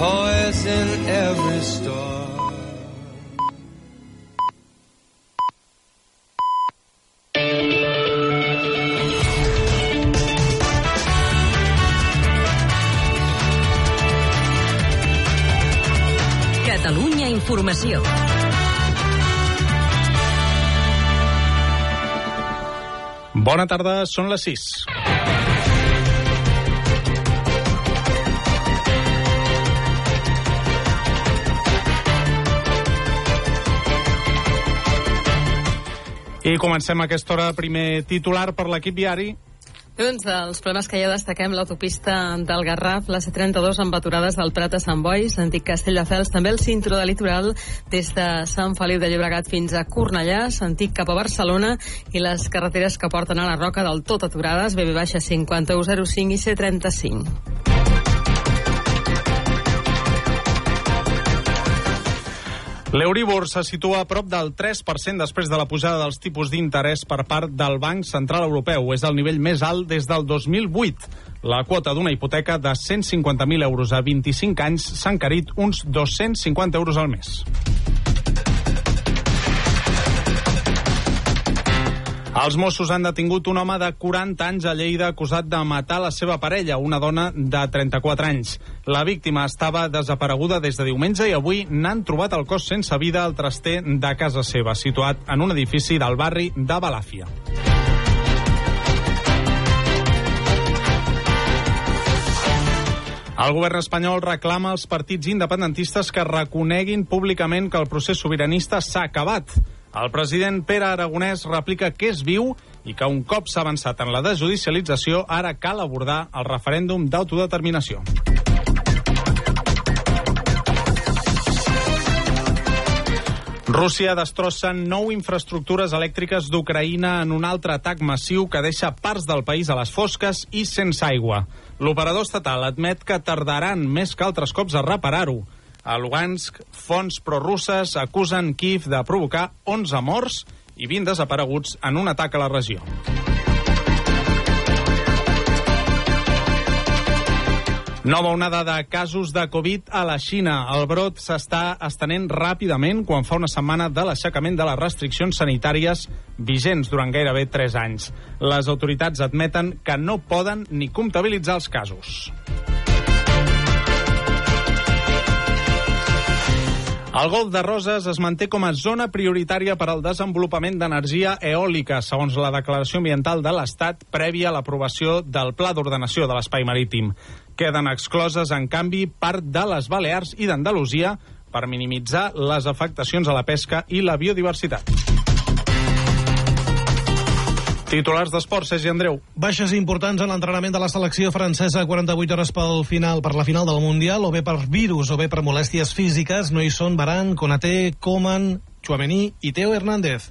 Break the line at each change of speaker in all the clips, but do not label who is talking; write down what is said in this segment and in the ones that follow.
toys in every store.
Catalunya Informació.
Bona tarda, són les 6. I comencem aquesta hora, primer titular per l'equip diari.
Doncs dels problemes que ja destaquem l'autopista del Garraf, la C32 amb aturades del Prat a Sant Boi, l'antic Castelldefels, també el cinturó de litoral des de Sant Feliu de Llobregat fins a Cornellà, sentit cap a Barcelona i les carreteres que porten a la Roca del tot aturades, BB-5105 i C35.
L'Euribor se situa a prop del 3% després de la pujada dels tipus d'interès per part del Banc Central Europeu. És el nivell més alt des del 2008. La quota d'una hipoteca de 150.000 euros a 25 anys s'ha encarit uns 250 euros al mes. Els Mossos han detingut un home de 40 anys a Lleida acusat de matar la seva parella, una dona de 34 anys. La víctima estava desapareguda des de diumenge i avui n'han trobat el cos sense vida al traster de casa seva, situat en un edifici del barri de Balàfia. El govern espanyol reclama als partits independentistes que reconeguin públicament que el procés sobiranista s'ha acabat. El president Pere Aragonès replica que és viu i que un cop s'ha avançat en la desjudicialització, ara cal abordar el referèndum d'autodeterminació. Rússia destrossa nou infraestructures elèctriques d'Ucraïna en un altre atac massiu que deixa parts del país a les fosques i sense aigua. L'operador estatal admet que tardaran més que altres cops a reparar-ho. A Lugansk, fonts prorusses acusen Kiev de provocar 11 morts i 20 desapareguts en un atac a la regió. Nova onada de casos de Covid a la Xina. El brot s'està estenent ràpidament quan fa una setmana de l'aixecament de les restriccions sanitàries vigents durant gairebé 3 anys. Les autoritats admeten que no poden ni comptabilitzar els casos. El Golf de Roses es manté com a zona prioritària per al desenvolupament d'energia eòlica, segons la declaració ambiental de l'Estat prèvia a l'aprovació del Pla d'Ordenació de l'Espai Marítim. Queden excloses, en canvi, part de les Balears i d'Andalusia per minimitzar les afectacions a la pesca i la biodiversitat. Titulars d'esport, Sergi Andreu.
Baixes importants en l'entrenament de la selecció francesa 48 hores pel final, per la final del Mundial, o bé per virus o bé per molèsties físiques. No hi són Baran, Konaté, Coman, Chouameni i Teo Hernández.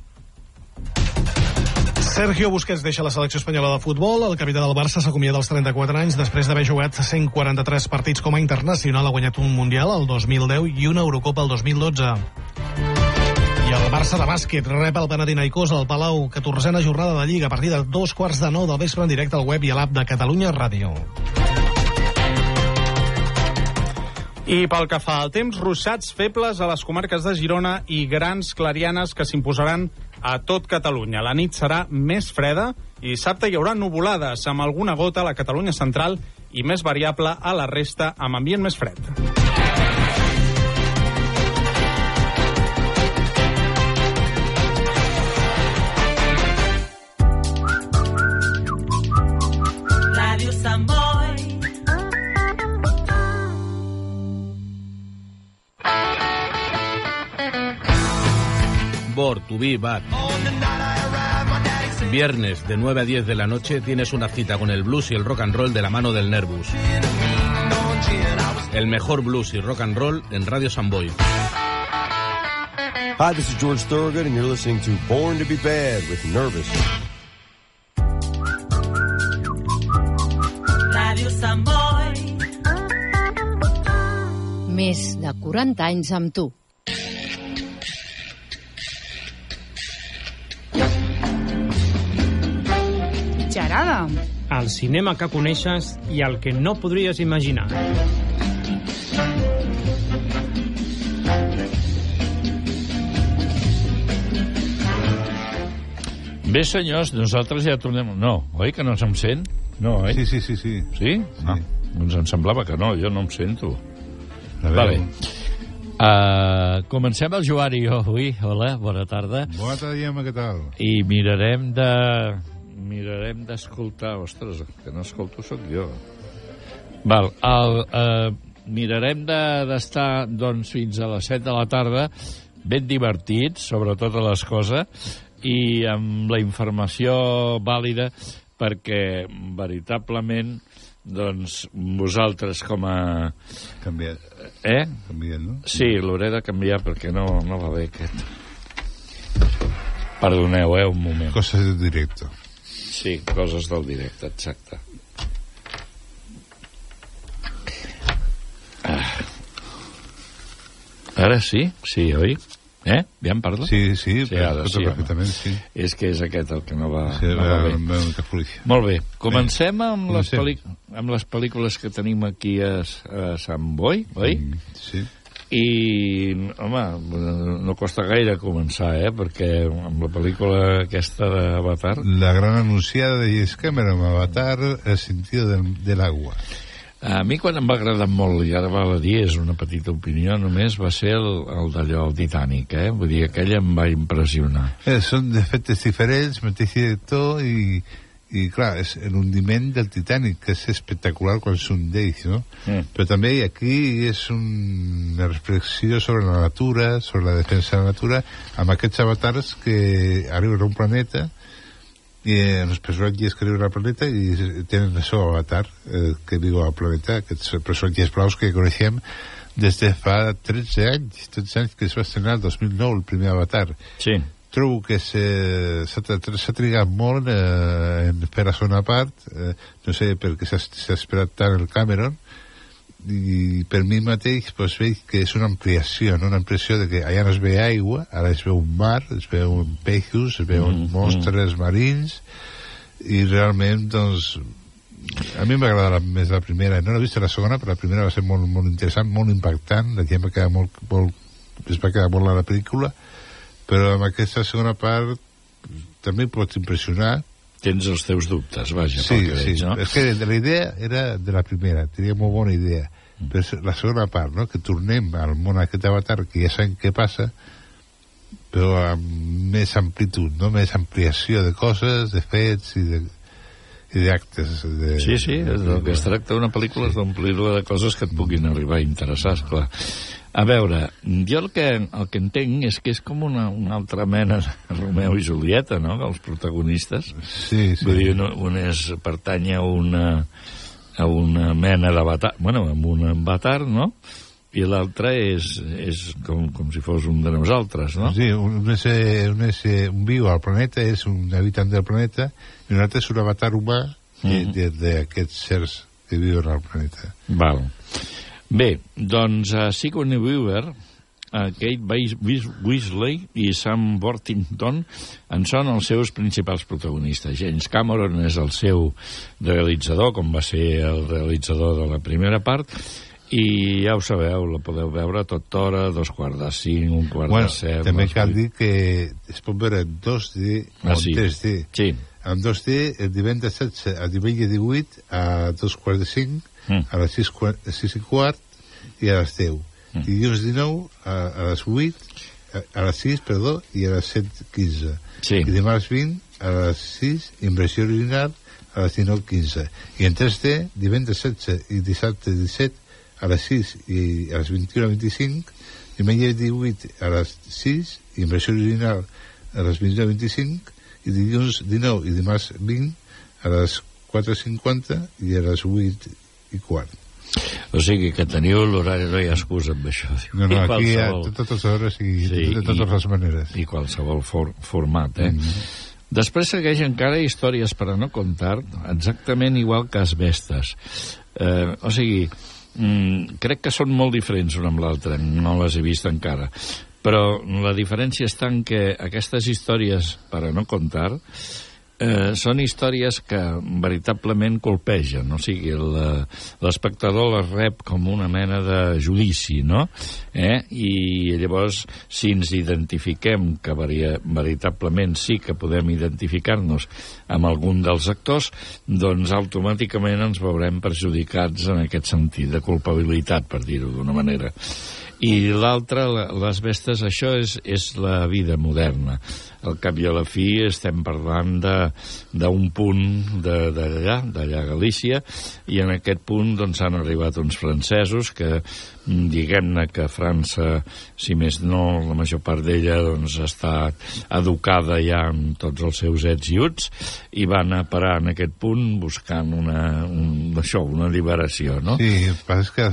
Sergio Busquets deixa la selecció espanyola de futbol. El capità del Barça s'acomiada als 34 anys després d'haver jugat 143 partits com a internacional. Ha guanyat un Mundial el 2010 i una Eurocopa el 2012. I el Barça de bàsquet rep el Panathinaikos al Palau, 14a jornada de Lliga a partir de dos quarts de nou del vespre en directe al web i a l'app de Catalunya Ràdio.
I pel que fa al temps, ruixats febles a les comarques de Girona i grans clarianes que s'imposaran a tot Catalunya. La nit serà més freda i dissabte hi haurà nuvolades amb alguna gota a la Catalunya central i més variable a la resta amb ambient més fred.
Bor, to be back. Viernes de 9 a 10 de la noche tienes una cita con el blues y el rock and roll de la mano del Nervus. El mejor blues y rock and roll en Radio Samboy.
Hi, this is George Thorogood, and you're listening to Born to be Bad with Nervous.
Ràdio Sant Boi.
Més de 40 anys amb tu.
El cinema que coneixes i el que no podries imaginar. Bé, senyors, nosaltres ja tornem... No, oi que no se'm sent? No, oi?
Sí, sí, sí. Sí?
Sí? sí. Ah, doncs em semblava que no, jo no em sento.
A veure...
Uh, comencem el Joan i jo avui. Hola, bona tarda.
Bona tarda, Gemma, què tal?
I mirarem de Mirarem d'escoltar... Ostres, que no escolto sóc jo. Val, el, uh, mirarem de- d'estar de, doncs, fins a les 7 de la tarda ben divertits sobre totes les coses i amb la informació vàlida perquè veritablement doncs vosaltres com a...
Canviat.
Eh?
Canviat, no?
Sí, l'hauré de canviar perquè no, no va bé aquest. Perdoneu, eh, un moment.
Coses de directo.
Sí, coses del directe, exacte. Ah. Ara sí? Sí, oi? Eh? Ja em parla?
Sí, sí,
sí ara sí,
perfectament, sí.
És que és aquest el que no va,
Sí,
no va
va-
bé.
va.
Molt bé. Comencem amb les,
Comencem.
pel·li amb les pel·lícules que tenim aquí a, a Sant Boi, oi?
Mm, sí.
I, home, no costa gaire començar, eh? Perquè amb la pel·lícula aquesta d'Avatar...
La gran anunciada de James Cameron, Avatar, El sentido del, del agua.
A mi quan em va agradar molt, i ara val a dir, és una petita opinió només, va ser el, el d'allò, el Titanic, eh? Vull dir, aquell em va impressionar.
Eh, són d'efectes diferents, mateix director i, i clar, és l'hundiment del Titanic, que és espectacular quan s'hundeix, no?
Mm.
Però també aquí és un, una reflexió sobre la natura, sobre la defensa de la natura, amb aquests avatars que arriben a un planeta i eh, els personatges que arriben al planeta i tenen el seu avatar eh, que viu al planeta, aquests personatges blaus que coneixem des de fa 13 anys, 13 anys que es va estrenar el 2009 el primer avatar.
Sí.
Trobo que s'ha trigat molt eh, en fer la segona part, eh, no sé per què s'ha esperat tant el Cameron, i per mi mateix pues, veig que és una ampliació, no? una ampliació de que allà no es ve aigua, ara es veu un mar, es veuen peixos, es veuen
Mm,
monstres marins, i realment, doncs, a mi m'agrada més la primera. No l'he vist la segona, però la primera va ser molt, molt interessant, molt impactant, la gent va quedar molt, molt, es va quedar molt a la pel·lícula, però amb aquesta segona part també pots impressionar,
Tens els teus dubtes, vaja,
Sí,
que
sí.
veig, no?
És que la idea era de la primera, tenia molt bona idea. Però la segona part, no?, que tornem al món aquest avatar, que ja sabem què passa, però amb més amplitud, no?, més ampliació de coses, de fets i de i d'actes. De,
Sí, sí, és del que es tracta una pel·lícula és d'omplir-la de coses que et puguin arribar a interessar, esclar. A veure, jo el que, el que entenc és que és com una, una altra mena de Romeu i Julieta, no?, els protagonistes.
Sí, sí.
Vull dir, un, un és, pertany a una, a una mena d'avatar, bueno, amb un avatar, no?, i l'altre és, és com, com si fos un de nosaltres, no?
Sí, un, és, eh, un, és, eh, un viu al planeta, és un habitant del planeta, altre és un avatar humà
Mhm.
d'aquests sers que viuen al planeta.
Val. Bé, doncs uh, Sigourney Weaver, uh, Kate Weis- Weis- Weasley i Sam Worthington en són els seus principals protagonistes. James Cameron és el seu realitzador, com va ser el realitzador de la primera part, i ja ho sabeu, la podeu veure a tota hora, dos quarts de cinc, un quart
Bueno,
de set...
també cal dir que es pot veure en 2D o
Ah,
en
sí.
3D.
Sí.
En 2D, el divendres 16 a diumenge 18 a dos quarts de 5,
Mm.
a les 6, quart, 6 i quart i a les 10.
Mm.
I dilluns 19 a, a les 8, a, a les 6, perdó, i a les 7.15.
Sí.
I dimarts 20 a les 6, inversió original, a les 19.15. I en 3D, divendres 16 i dissabte 17 a les 6 i a les 21.25, diumenge 18 a les 6, inversió original a les 21.25, i dilluns 19 i dimarts 20 a les 4.50 i a les 8 i quart.
O sigui que teniu l'horari, no hi ha excusa amb això.
No, no, aquí hi ha totes les hores i
Sí,
de totes
i-
les maneres.
i qualsevol for, format, eh? Mm -hmm. Després segueix encara històries per a no contar, exactament igual que Asbestes. Eh, o sigui, mm, crec que són molt diferents una amb l'altra, no les he vist encara. Però la diferència està en que aquestes històries per a no contar eh, són històries que veritablement colpegen, o sigui, el- l'espectador les rep com una mena de judici, no? Eh? I llavors, si ens identifiquem, que veritablement sí que podem identificar-nos amb algun dels actors, doncs automàticament ens veurem perjudicats en aquest sentit de culpabilitat, per dir-ho d'una manera. I l'altre, la- les bestes, això és, és la vida moderna. Al cap i a la fi estem parlant d'un punt de- d'allà, d'allà Galícia, i en aquest punt doncs, han arribat uns francesos que, mm, diguem-ne que França, si més no, la major part d'ella doncs, està educada ja amb tots els seus ets i uts, i van a parar en aquest punt buscant una, un, això, una alliberació, no?
Sí, passa és que a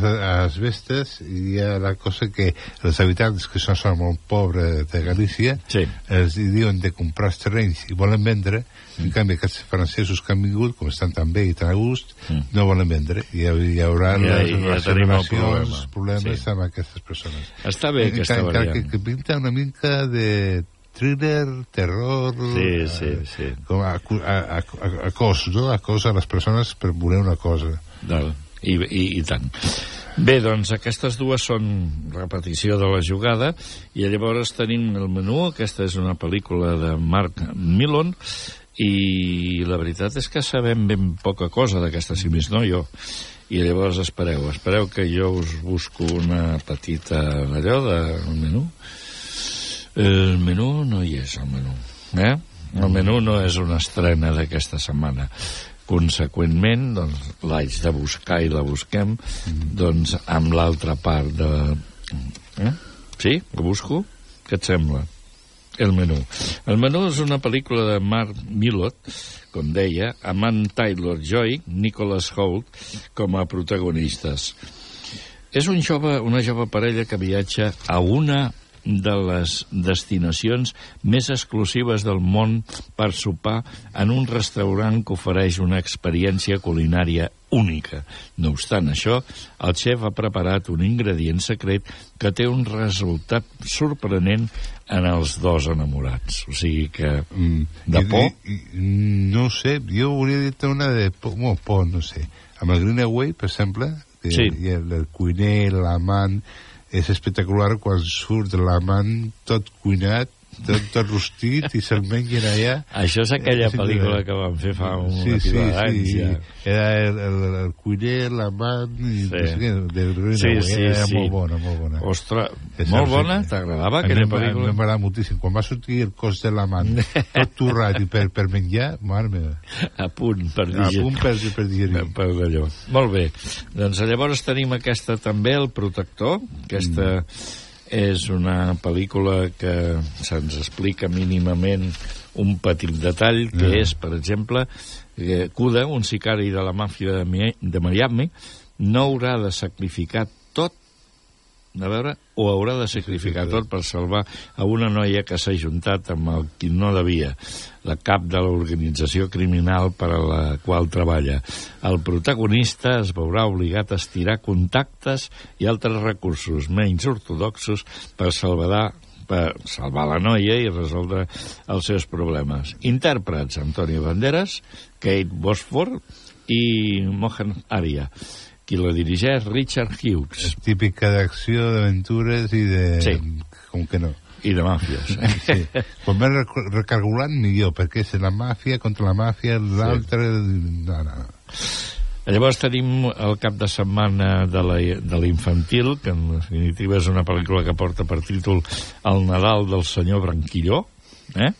les- vestes hi ha la cosa que els habitants que són, són molt pobres de Galícia
sí.
els diuen de comprar els terrenys i volen vendre,
Mm.
en canvi aquests francesos que han vingut, com estan tan bé i tan a gust, no volen vendre. I hi, hi haurà
Mm. Ja-
les,
ja
les relacions,
problema.
problemes
Sí.
amb aquestes persones.
Està bé aquesta
Encara
variant.
Que, que pinta una mica de thriller, terror...
Sí, sí, sí.
Com a, a, a, a, cos, no? A cos a les persones per voler una cosa.
Del, i, i, I tant. Bé, doncs aquestes dues són repetició de la jugada i llavors tenim el menú, aquesta és una pel·lícula de Mark Milon i la veritat és que sabem ben poca cosa d'aquesta, si més no jo. I llavors espereu, espereu que jo us busco una petita allò del menú. El menú no hi és, el menú. Eh? El menú no és una estrena d'aquesta setmana. Conseqüentment, doncs, l'haig de buscar i la busquem, doncs, amb l'altra part de... Eh? Sí? Ho busco? Què et sembla? El menú. El menú és una pel·lícula de Mark Millot, com deia, amb Ann Taylor-Joy, Nicholas Holt, com a protagonistes. És un jove, una jove parella que viatja a una de les destinacions més exclusives del món per sopar en un restaurant que ofereix una experiència culinària única. No obstant això, el xef ha preparat un ingredient secret que té un resultat sorprenent en els dos enamorats. O sigui que... De
I-
por?
i- i- no sé, jo hauria dit una de por, bueno, por no sé. Amb el Greenaway, per exemple, que
Sí.
ha el, el cuiner, l'amant, és espectacular quan surt l'amant tot cuinat, tot, tot rostit i se'l mengen allà.
Això és aquella
increïble.
pel·lícula que van fer fa una
sí, sí,
d'anys,
sí.
ja.
Era el, el, el cuiner, l'amant
Sí.
no sé què, del Greenaway.
Sí, sí,
era
sí.
molt bona, molt bona.
Ostres,
És
molt bona? T'agradava
A
aquella pel·lícula?
M'agrada moltíssim. Quan va sortir el cos de l'amant, tot torrat i per, per menjar, mare meva.
A punt per
A
digerir.
punt per, per digerir.
Per, allò. Molt bé. Doncs llavors tenim aquesta també, El protector. Aquesta és una pel·lícula que se'ns explica mínimament un petit detall, que
Mm.
és, per exemple, que Cuda, un sicari de la màfia de, Mi- de Miami, no haurà de sacrificar a veure, o haurà de sacrificar tot per salvar a una noia que s'ha juntat amb el qui no devia, la cap de l'organització criminal per a la qual treballa. El protagonista es veurà obligat a estirar contactes i altres recursos menys ortodoxos per salvar per salvar la noia i resoldre els seus problemes. Intèrprets, Antonio Banderas, Kate Bosford i Mohan Aria. Qui la dirigeix, Richard Hughes.
Típica d'acció, d'aventures i de...
Sí.
Com que no.
I de màfies.
Sí. Com més rec- recalculant, millor, perquè és la màfia contra la màfia, l'altre... No, no, no.
Llavors tenim el cap de setmana de la- de l'infantil, que en definitiva és una pel·lícula que porta per títol El Nadal del senyor Branquilló, eh?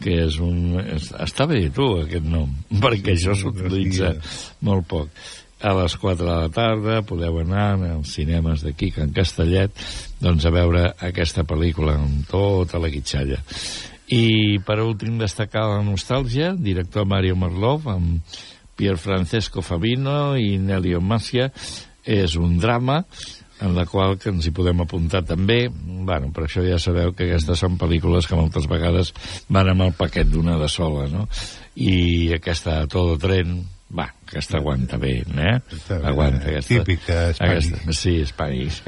que és un... és- Està bé, tu, aquest nom, perquè això s'utilitza molt poc. A les 4 de la tarda podeu anar als cinemes d'aquí, Can Castellet, doncs a veure aquesta pel·lícula amb tota la guitxalla. I per últim destacar la nostàlgia, director Mario Marlov amb Pier Francesco Fabino i Nelio Macia és un drama en la qual que ens hi podem apuntar també bueno, per això ja sabeu que aquestes són pel·lícules que moltes vegades van amb el paquet d'una de sola no? i aquesta todo tren va, aquesta aguanta bé, eh? Aguanta aquesta.
Típica, Spanish.
Aquesta, sí, Spanish.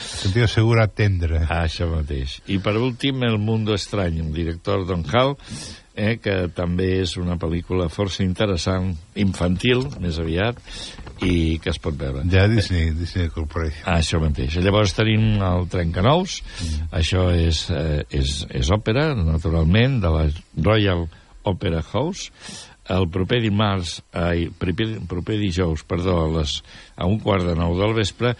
Sentiu segura tendre.
Ah, això mateix. I per últim, El mundo estrany, el director Don Hall, eh, que també és una pel·lícula força interessant, infantil, més aviat, i que es pot veure.
Ja Disney, Disney Corporation.
Ah, això mateix. Llavors tenim el Trencanous, mm. això és, eh, és, és òpera, naturalment, de la Royal Opera House, el proper dimarts, ai, proper, proper dijous, perdó, a, les, a un quart de nou del vespre,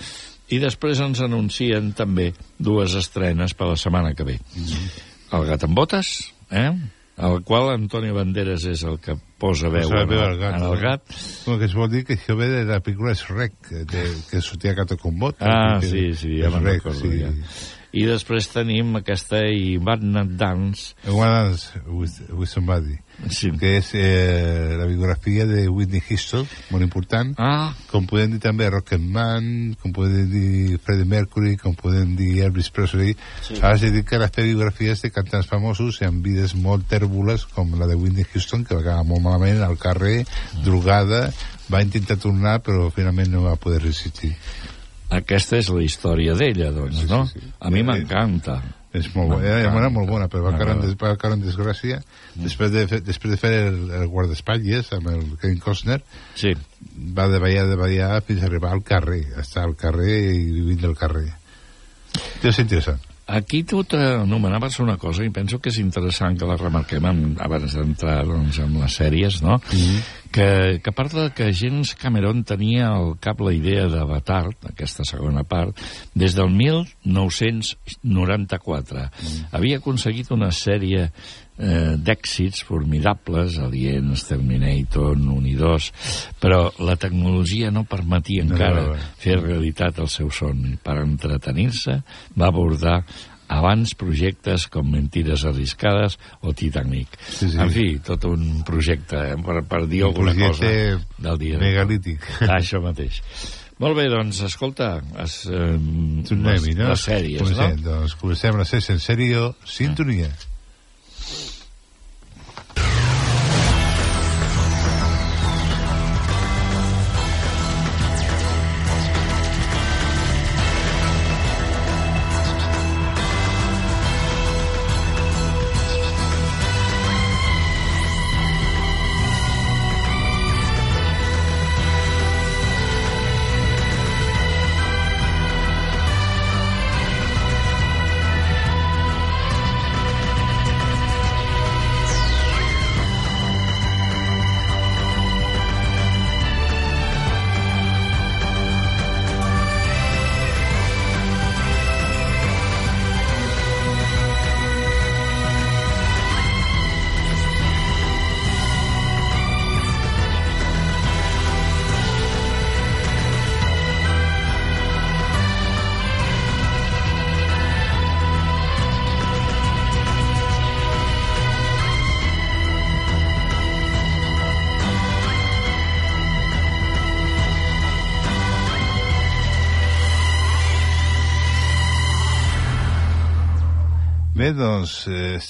i després ens anuncien també dues estrenes per la setmana que ve. Mm -hmm. El gat amb botes, eh? el qual Antonio Banderas és el que posa veu
Posa
en,
veu
el,
al gat,
en el
no?
gat.
Bueno, que es vol dir que això ve de la pel·lícula Shrek, de, que sortia Gato con Botas.
Ah, sí, sí, ja me'n recordo,
sí.
ja. I després tenim aquesta i Batman Dance.
One Dance with, with Somebody.
Sí.
que és eh, la biografia de Whitney Houston, molt important.
Ah.
Com podem dir també Rocketman, com podem dir Freddie Mercury, com podem dir Elvis Presley.
Sí.
Ara es dedica a les biografies de cantants famosos i amb vides molt tèrboles, com la de Whitney Houston, que va acabar molt malament al carrer, drogada, va intentar tornar, però finalment no va poder resistir.
Aquesta és la història d'ella, doncs, no? A mi m'encanta.
És molt bona, era,
M'encanta.
era molt bona, però va caure en, des, va caure en desgràcia després, de, fer- després de fer el, el guardaespatlles amb el Kevin Costner
sí.
va de ballar, de ballar fins a arribar al carrer estar al carrer i vivint del carrer és interessant
Aquí tu t'anomenaves una cosa i penso que és interessant que la remarquem amb, abans d'entrar doncs, en les sèries, no? Mm. Que, que a part de que James Cameron tenia al cap la idea d'Avatar, aquesta segona part, des del 1994. Mm. Havia aconseguit una sèrie eh, d'èxits formidables, Aliens, Terminator, 1 i 2, però la tecnologia no permetia
No,
encara
no, no.
fer realitat el seu somni. Per entretenir-se va abordar abans projectes com Mentides arriscades o Titanic.
Sí, sí.
En fi, tot un projecte, eh, per, per dir
Un
alguna cosa del dia.
megalític.
Això mateix. Molt bé, doncs, escolta, es, eh,
Tornem-hi,
les,
no?
les sèries,
comencem,
no?
Doncs comencem la sèrie en sèrio, sintonia. Bé,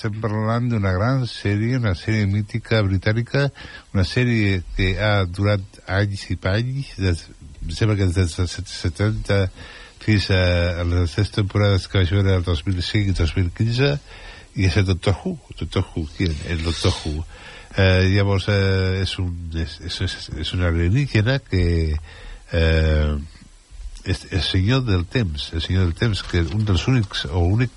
estem parlant d'una gran sèrie, una sèrie mítica britànica, una sèrie que ha durat anys i panys, des, em sembla que des dels 70 fins a, a les tres temporades que vaig veure el 2005 i 2015, i és el Doctor Who, Doctor Who, qui? El Doctor Who. Eh, llavors, eh, és, un, és, és, és, una alienígena que eh, el senyor del temps, el senyor del temps, que un dels únics, o únic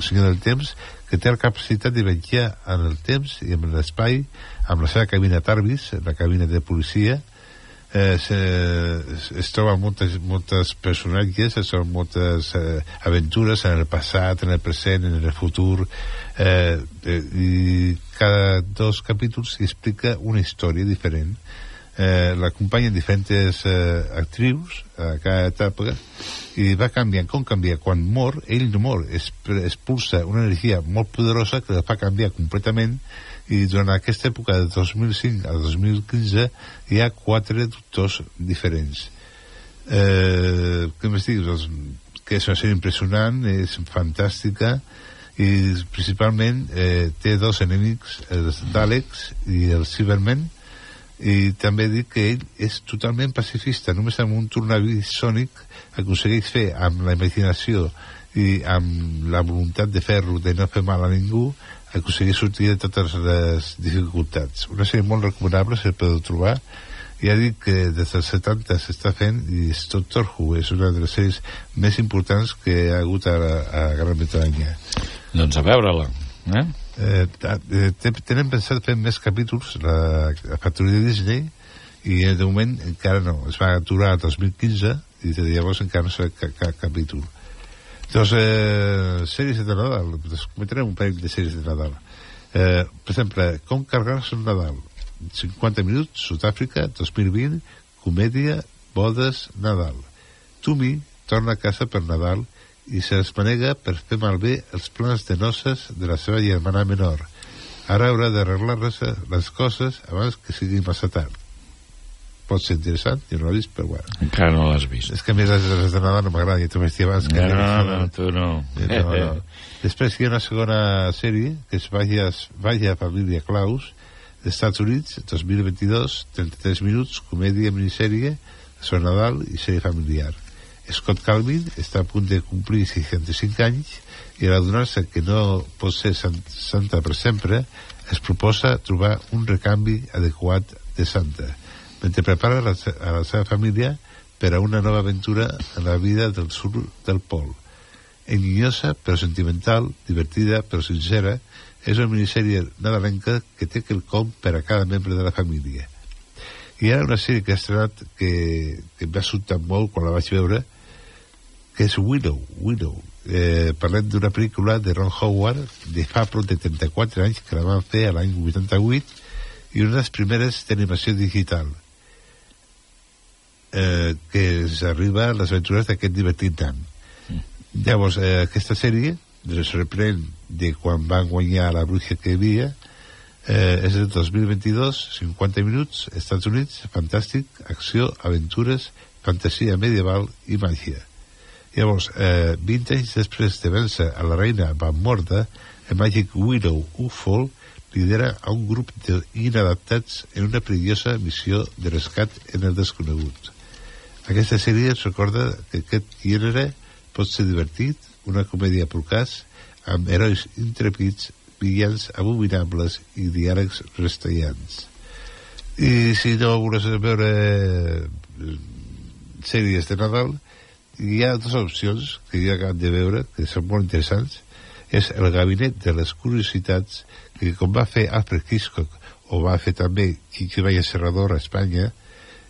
senyor del temps, que té la capacitat de viatjar en el temps i en l'espai, amb la seva cabina Tarbis, la cabina de policia, eh, se, es, es troba moltes, moltes personatges, es troben moltes eh, aventures en el passat, en el present, en el futur, eh, eh, i cada dos capítols explica una història diferent eh, l'acompanyen diferents eh, actrius a cada etapa i va canviant, com canvia? Quan mor, ell no mor, es, expulsa una energia molt poderosa que la fa canviar completament i durant aquesta època de 2005 a 2015 hi ha quatre doctors diferents eh, què més dius? Doncs, que és una sèrie impressionant és fantàstica i principalment eh, té dos enemics els Daleks i els Cybermen i també dic que ell és totalment pacifista, només amb un tornavís sònic aconsegueix fer amb la imaginació i amb la voluntat de fer-lo, de no fer mal a ningú, aconseguir sortir de totes les dificultats. Una sèrie molt recomanable, se podeu trobar, ja dic que des dels 70 s'està fent i és Doctor Who és una de les sèries més importants que ha hagut a, a Gran Bretanya
doncs a veure-la eh?
Eh, eh, te- tenen pensat fer més capítols la, la factoria de Disney i eh, de moment encara no. Es va aturar el 2015 i de llavors encara no s'ha cap, cap capítol. Doncs eh, sèries de Nadal. Comentarem un parell de sèries de Nadal. Eh, per exemple com carregar-se un Nadal. 50 minuts, Sud-àfrica 2020, comèdia bodes, Nadal. Tumi torna a casa per Nadal se les manega per fer malbé els plans de noces de la seva germana menor. Ara haurà d'arreglar les, coses abans que sigui massa tard. Pot ser interessant, jo no l'he vist, però bueno.
Encara no l'has vist.
És que a més les, les de Nadal no m'agrada, ja t'ho vaig dir abans. Que
No,
vist
no,
una-
tu no.
Eh, no, no. Després hi ha una segona sèrie, que és Vaya, Vaya Família Claus, dels Estats Units, 2022, 33 minuts, comèdia, minissèrie, sobre Nadal i sèrie familiar. Scott Calvin està a punt de complir 65 anys i al adonar-se que no pot ser sant- santa per sempre, es proposa trobar un recanvi adequat de santa, mentre prepara la, a la seva família per a una nova aventura en la vida del sud del pol. Enginyosa, però sentimental, divertida, però sincera, és una minissèrie nadalenca que té quelcom per a cada membre de la família. I ara una sèrie que ha estrenat que, que va sobtar molt quan la vaig veure, que és Widow, Widow. Eh, parlem d'una pel·lícula de Ron Howard de fa prop de 34 anys que la van fer a l'any 88 i una de les primeres d'animació digital eh, que es arriba a les aventures d'aquest divertit nan. Llavors, eh, aquesta sèrie es reprèn de quan van guanyar la bruixa que hi havia eh, és del 2022 50 minuts, Estats Units fantàstic, acció, aventures fantasia medieval i màgia llavors, eh, 20 anys després de vèncer a la reina Van Morda el Magic Widow Ufol lidera a un grup d'inadaptats en una perillosa missió de rescat en el desconegut aquesta sèrie ens recorda que aquest gènere pot ser divertit, una comèdia procàs, amb herois intrepits, villans abominables i diàlegs restellants. I si no vols veure eh, sèries de Nadal, hi ha dues opcions que jo acabo de veure, que són molt interessants. És el gabinet de les curiositats, que com va fer Alfred Hitchcock, o va fer també Valle Serrador a Espanya,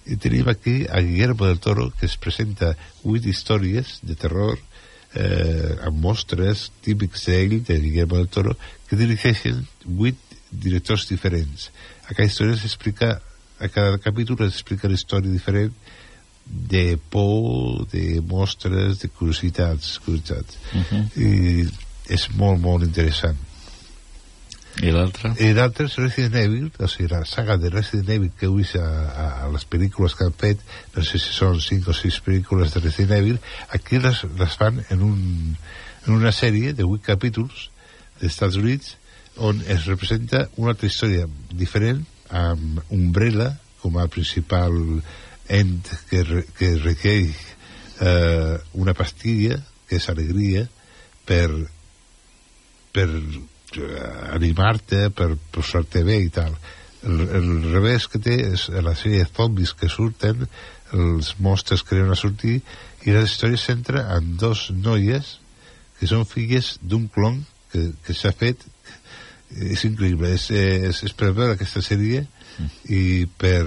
i tenim aquí a Guillermo del Toro que es presenta vuit històries de terror eh, amb mostres típics d'ell, de Guillermo del Toro que dirigeixen vuit directors diferents a cada història s'explica a cada capítol s'explica una història diferent de por, de mostres, de curiositats, curiositats.
Uh -huh.
I és molt, molt interessant.
I l'altre?
I l'altre és Resident Evil, o sigui, la saga de Resident Evil que heu vist a, a, a les pel·lícules que han fet, no sé si són 5 o 6 pel·lícules de Resident Evil, aquí les, les fan en, un, en una sèrie de 8 capítols dels Estats Units on es representa una altra història diferent amb Umbrella com a principal ent que, re, que requeix eh, una pastilla que és alegria per per eh, animar-te, per posar-te bé i tal. El, el revés que té és la sèrie de zombis que surten, els monstres que arriben a sortir, i la història es centra en dos noies que són filles d'un clon que, que s'ha fet és increïble, és, és, és per veure aquesta sèrie i per,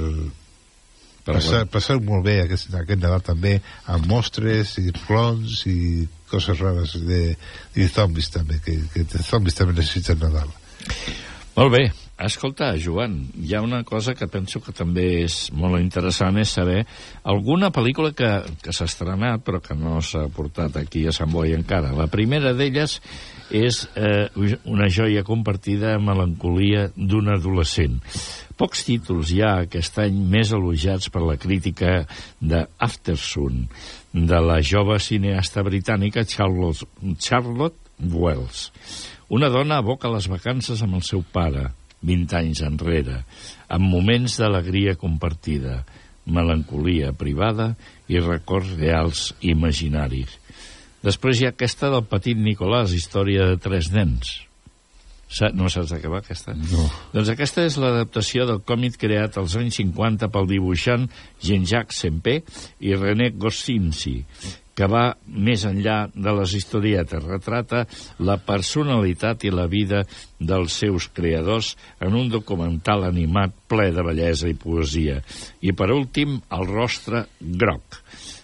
Per
passar,
guany-
passar molt bé aquest, aquest Nadal també amb mostres i clons i coses rares de, i zombis també que, que zombis també necessiten Nadal
Molt bé. Escolta, Joan, hi ha una cosa que penso que també és molt interessant, és saber alguna pel·lícula que, que s'ha estrenat però que no s'ha portat aquí a Sant Boi encara. La primera d'elles és eh, una joia compartida, melancolia d'un adolescent. Pocs títols hi ha aquest any més elogiats per la crítica de Aftersun, de la jove cineasta britànica Charlotte, Charlotte Wells. Una dona aboca les vacances amb el seu pare, 20 anys enrere, amb moments d'alegria compartida, melancolia privada i records reals imaginaris. Després hi ha aquesta del petit Nicolàs, història de tres nens. Sa no saps de què va, aquesta?
No.
Doncs aquesta és l'adaptació del còmic creat als anys 50 pel dibuixant Jean-Jacques Sempé i René Goscinny, que va més enllà de les historietes. Retrata la personalitat i la vida dels seus creadors en un documental animat ple de bellesa i poesia. I, per últim, el rostre groc.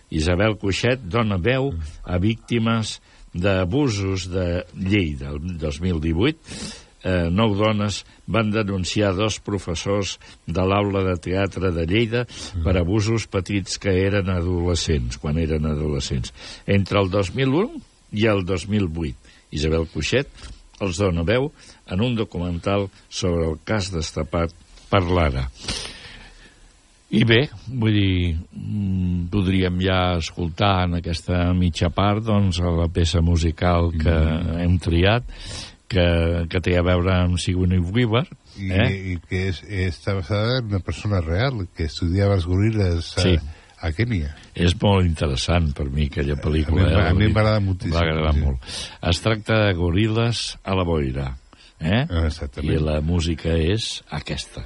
Isabel Cuixet dona veu a víctimes d'abusos de llei del 2018 eh, nou dones van denunciar dos professors de l'aula de teatre de Lleida per abusos petits que eren adolescents, quan eren adolescents. Entre el 2001 i el 2008, Isabel Cuixet els dona veu en un documental sobre el cas destapat per l'Ara. I bé, vull dir, mm, podríem ja escoltar en aquesta mitja part doncs, la peça musical que mm. hem triat, que, que té a veure amb Sigourney Weaver,
Y,
eh?
y que es, está basada en una persona real que estudiaba los gorilas a,
Sí.
a Kenia.
És molt interessant per mi aquella pel·lícula.
A mi-
eh,
a mi
vull dir,
m'agrada moltíssim,
M'agrada
sí.
molt. Es tracta de goril·les a la boira. Eh?
Ah, exactament.
I la música és aquesta.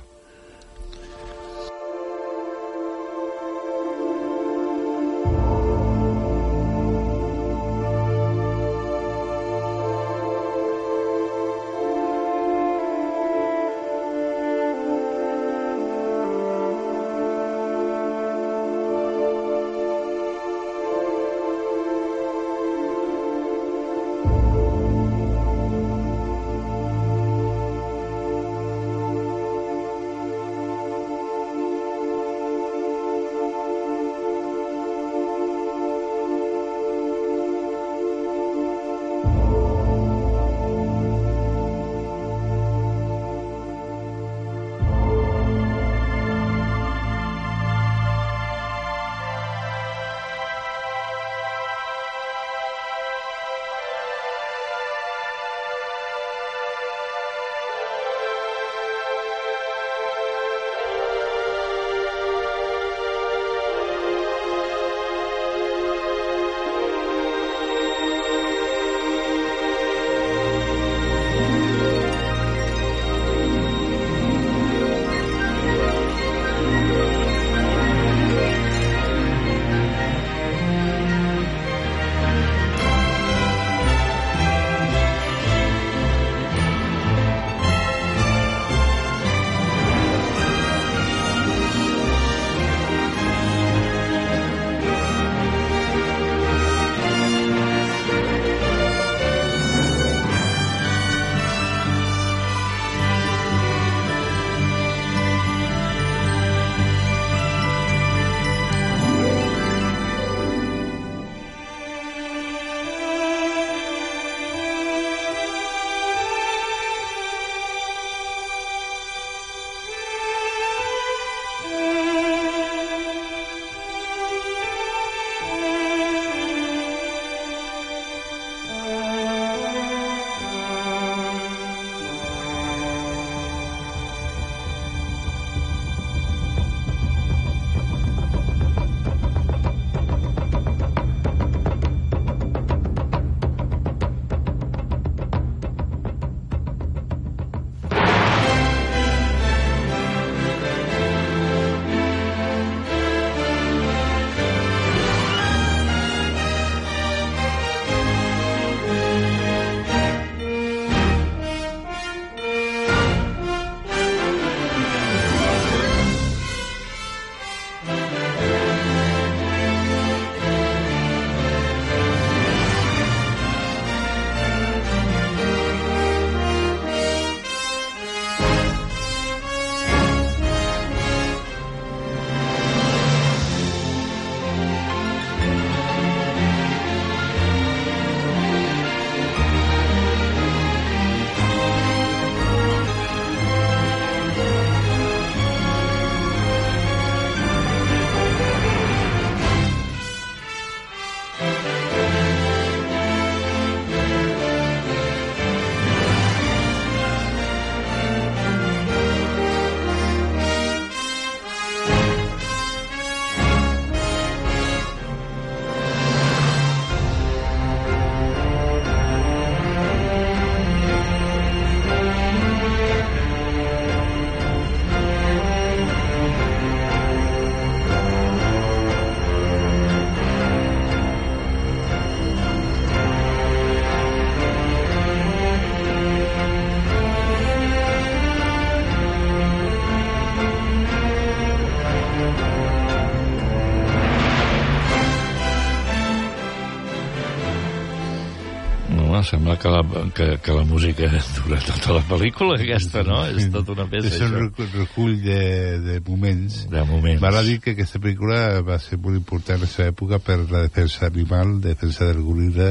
Home, sembla que la, que, que la música dura tota la pel·lícula, aquesta, no? És tota una peça,
és un recull de, de moments.
De moments.
Val a dir que aquesta pel·lícula va ser molt important en la seva època per la defensa animal, defensa del goril·la,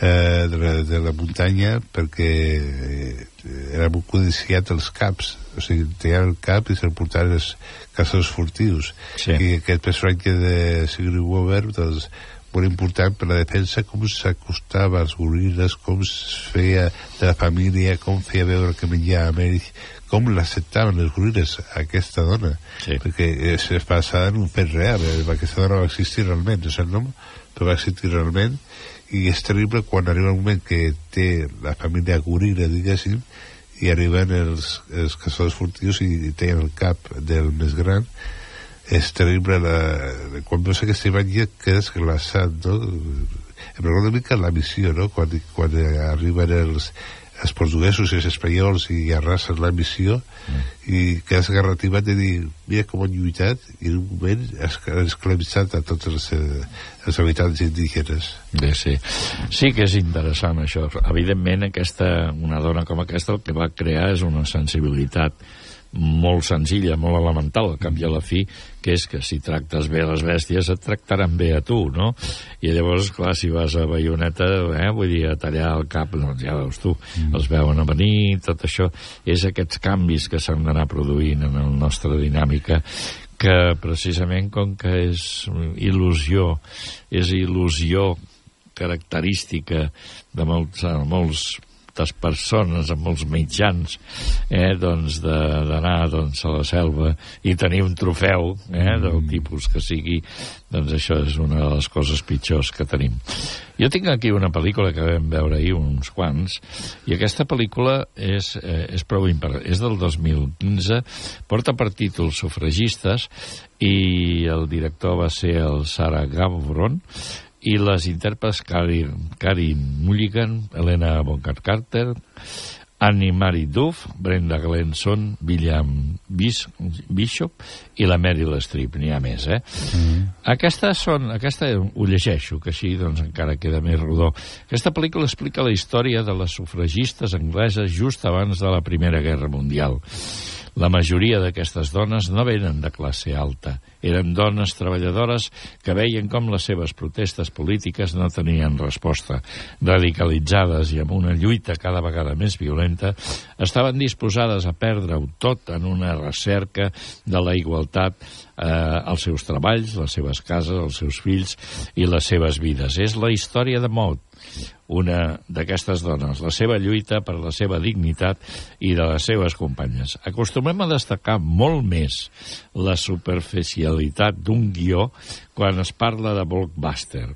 eh, de, la, de la muntanya, perquè eh, era molt codiciat els caps. O sigui, tenien el cap i se'l portaven els caçadors furtius.
Sí.
I aquest personatge de Sigrid Weber, doncs, molt important per la defensa, com s'acostava als goril·les, com es feia de la família, com feia veure que menjava amb ells, com l'acceptaven els goril·les, aquesta dona.
Sí.
Perquè és, és basada en un fet real, eh? aquesta dona va existir realment, sé el nom, però va existir realment, i és terrible quan arriba un moment que té la família goril·la, diguéssim, i arriben els, els caçadors furtius i, i tenen el cap del més gran, és terrible la, quan veus aquesta imatge quedes glaçat no? em recorda una mica la missió no? quan, quan arriben els, els portuguesos i els espanyols i arrasen la missió mm. i quedes garrativat de dir mira com han lluitat i en un moment has has esclavitzat a tots els, eh, els habitants indígenes
Sí, sí. sí que és interessant això. Evidentment, aquesta, una dona com aquesta el que va crear és una sensibilitat molt senzilla, molt elemental, al cap i a la fi, que és que si tractes bé les bèsties et tractaran bé a tu, no? I llavors, clar, si vas a Bayoneta, eh, vull dir, a tallar el cap, doncs ja veus tu, mm. els veuen a venir, tot això, és aquests canvis que s'han d'anar produint en la nostra dinàmica, que precisament com que és il·lusió, és il·lusió característica de molts, molts moltes persones, amb molts mitjans, eh, doncs d'anar doncs, a la selva i tenir un trofeu eh, del tipus que sigui, doncs això és una de les coses pitjors que tenim. Jo tinc aquí una pel·lícula que vam veure ahir, uns quants, i aquesta pel·lícula és, eh, és prou impar... és del 2015, porta per títol Sufragistes, i el director va ser el Sarah Gavron, i les intèrprets Karin, Karin Mulligan, Helena Bonham Carter, Annie Mary Duff, Brenda Glenson, William Bis Bishop i la Meryl Streep, n'hi ha més, eh? Mm. Aquestes són, aquesta ho llegeixo, que així doncs encara queda més rodó. Aquesta pel·lícula explica la història de les sufragistes angleses just abans de la Primera Guerra Mundial. La majoria d'aquestes dones no venen de classe alta. Eren dones treballadores que veien com les seves protestes polítiques no tenien resposta. Radicalitzades i amb una lluita cada vegada més violenta, estaven disposades a perdre-ho tot en una recerca de la igualtat eh, als seus treballs, les seves cases, els seus fills i les seves vides. És la història de Maud, una d'aquestes dones, la seva lluita per la seva dignitat i de les seves companyes. Acostumem a destacar molt més la superficialitat d'un guió quan es parla de blockbuster,